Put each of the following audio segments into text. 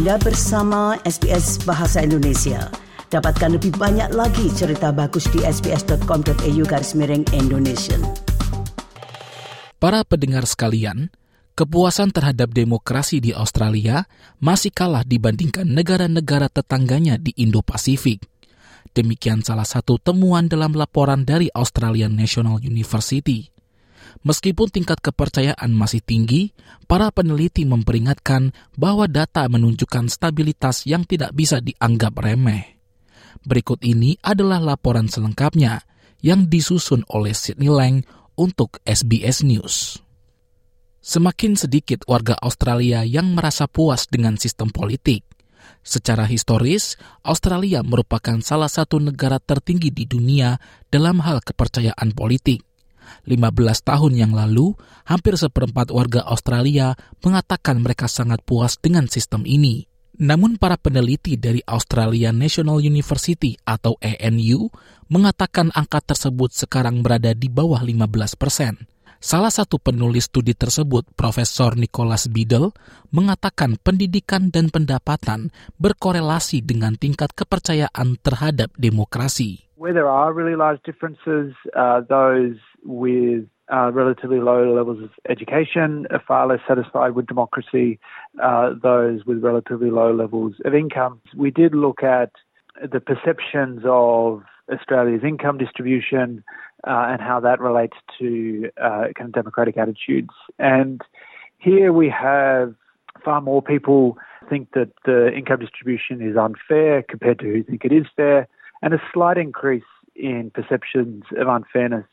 Anda bersama SBS Bahasa Indonesia. Dapatkan lebih banyak lagi cerita bagus di sbs.com.au garis miring Indonesia. Para pendengar sekalian, kepuasan terhadap demokrasi di Australia masih kalah dibandingkan negara-negara tetangganya di Indo-Pasifik. Demikian salah satu temuan dalam laporan dari Australian National University. Meskipun tingkat kepercayaan masih tinggi, para peneliti memperingatkan bahwa data menunjukkan stabilitas yang tidak bisa dianggap remeh. Berikut ini adalah laporan selengkapnya yang disusun oleh Sydney Lang untuk SBS News. Semakin sedikit warga Australia yang merasa puas dengan sistem politik. Secara historis, Australia merupakan salah satu negara tertinggi di dunia dalam hal kepercayaan politik. 15 tahun yang lalu, hampir seperempat warga Australia mengatakan mereka sangat puas dengan sistem ini. Namun para peneliti dari Australian National University atau ANU mengatakan angka tersebut sekarang berada di bawah 15 persen. Salah satu penulis studi tersebut, Profesor Nicholas Biddle, mengatakan pendidikan dan pendapatan berkorelasi dengan tingkat kepercayaan terhadap demokrasi. Where there are really large differences, uh, those with uh, relatively low levels of education are far less satisfied with democracy, uh, those with relatively low levels of income. We did look at the perceptions of Australia's income distribution uh, and how that relates to uh, kind of democratic attitudes. And here we have far more people think that the income distribution is unfair compared to who think it is fair, and a slight increase in perceptions of unfairness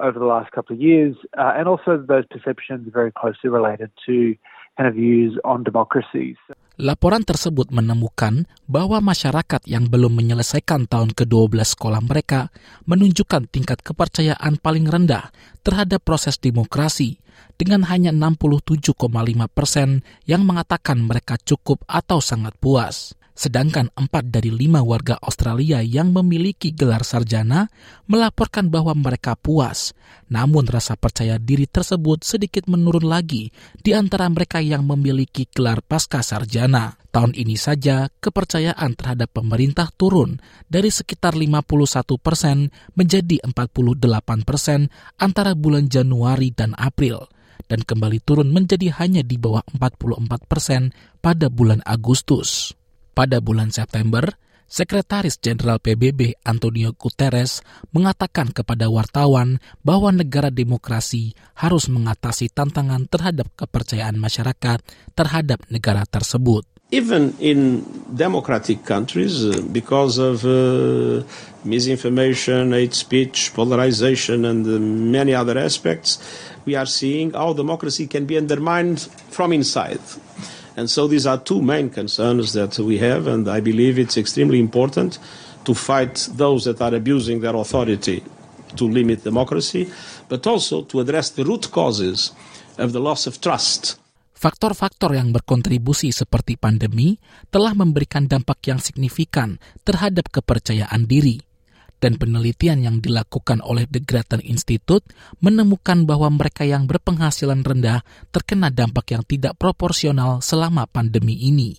over the last couple of years, uh, and also those perceptions are very closely related to kind of views on democracy. Laporan tersebut menemukan bahwa masyarakat yang belum menyelesaikan tahun ke-12 sekolah mereka menunjukkan tingkat kepercayaan paling rendah terhadap proses demokrasi dengan hanya 67,5 persen yang mengatakan mereka cukup atau sangat puas. Sedangkan empat dari lima warga Australia yang memiliki gelar sarjana melaporkan bahwa mereka puas. Namun rasa percaya diri tersebut sedikit menurun lagi di antara mereka yang memiliki gelar pasca sarjana. Tahun ini saja kepercayaan terhadap pemerintah turun dari sekitar 51 persen menjadi 48 persen antara bulan Januari dan April dan kembali turun menjadi hanya di bawah 44 persen pada bulan Agustus. Pada bulan September, Sekretaris Jenderal PBB Antonio Guterres mengatakan kepada wartawan bahwa negara demokrasi harus mengatasi tantangan terhadap kepercayaan masyarakat terhadap negara tersebut. Even in democratic countries, uh, because of uh, misinformation, hate speech, polarization, and uh, many other aspects, we are seeing how democracy can be undermined from inside. And so these are two main concerns that we have, and I believe it's extremely important to fight those that are abusing their authority to limit democracy, but also to address the root causes of the loss of trust. Faktor-faktor yang berkontribusi seperti pandemi telah memberikan dampak yang signifikan terhadap kepercayaan diri dan penelitian yang dilakukan oleh The Grattan Institute menemukan bahwa mereka yang berpenghasilan rendah terkena dampak yang tidak proporsional selama pandemi ini.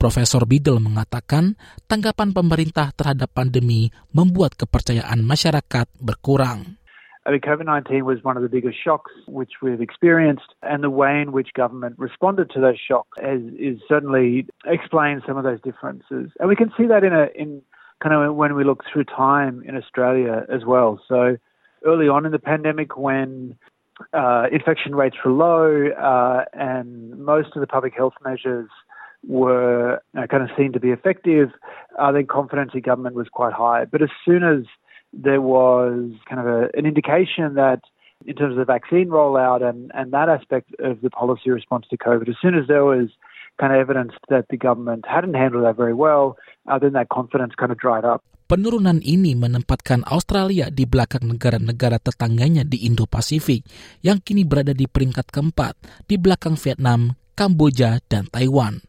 Profesor Biddle mengatakan tanggapan pemerintah terhadap pandemi membuat kepercayaan masyarakat berkurang. I mean, COVID-19 was one of the biggest shocks which we've experienced, and the way in which government responded to those shocks is, is certainly explains some of those differences. And we can see that in a in kind of when we look through time in Australia as well. So early on in the pandemic, when uh, infection rates were low uh, and most of the public health measures were know, kind of seen to be effective, uh, then confidence in government was quite high. But as soon as there was kind of a, an indication that in terms of the vaccine rollout and, and that aspect of the policy response to COVID, as soon as there was kind of evidence that the government hadn't handled that very well, uh, then that confidence kind of dried up. Penurunan ini menempatkan Australia di belakang negara-negara tetangganya di Indo-Pasifik yang kini berada di peringkat keempat di belakang Vietnam, Kamboja, dan Taiwan.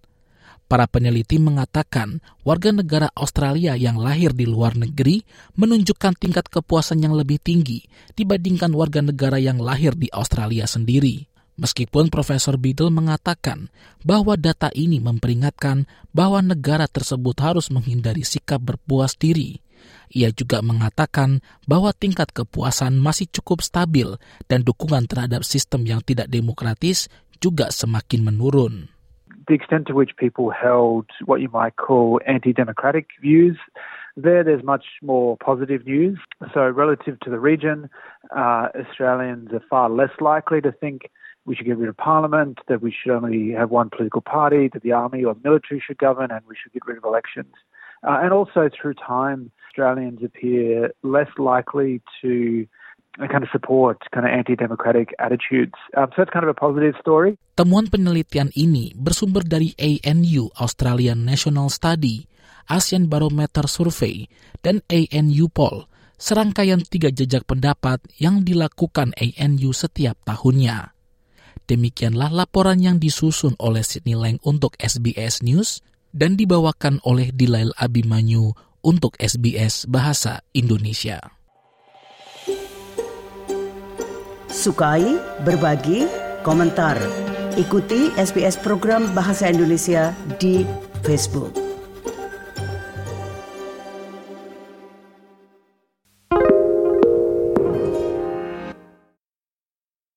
Para peneliti mengatakan warga negara Australia yang lahir di luar negeri menunjukkan tingkat kepuasan yang lebih tinggi dibandingkan warga negara yang lahir di Australia sendiri. Meskipun Profesor Biddle mengatakan bahwa data ini memperingatkan bahwa negara tersebut harus menghindari sikap berpuas diri, ia juga mengatakan bahwa tingkat kepuasan masih cukup stabil dan dukungan terhadap sistem yang tidak demokratis juga semakin menurun. The extent to which people held what you might call anti-democratic views there, there's much more positive news. So, relative to the region, uh, Australians are far less likely to think we should get rid of parliament, that we should only have one political party, that the army or military should govern, and we should get rid of elections. Uh, and also through time, Australians appear less likely to kind of support kind of anti-democratic attitudes. Um, so it's kind of a positive story. Temuan penelitian ini bersumber dari ANU Australian National Study, ASEAN Barometer Survey, dan ANU Poll, serangkaian tiga jejak pendapat yang dilakukan ANU setiap tahunnya. Demikianlah laporan yang disusun oleh Sydney Lang untuk SBS News dan dibawakan oleh Dilail Abimanyu untuk SBS Bahasa Indonesia. Sukai, berbagi, komentar. Ikuti SBS program Bahasa Indonesia di Facebook.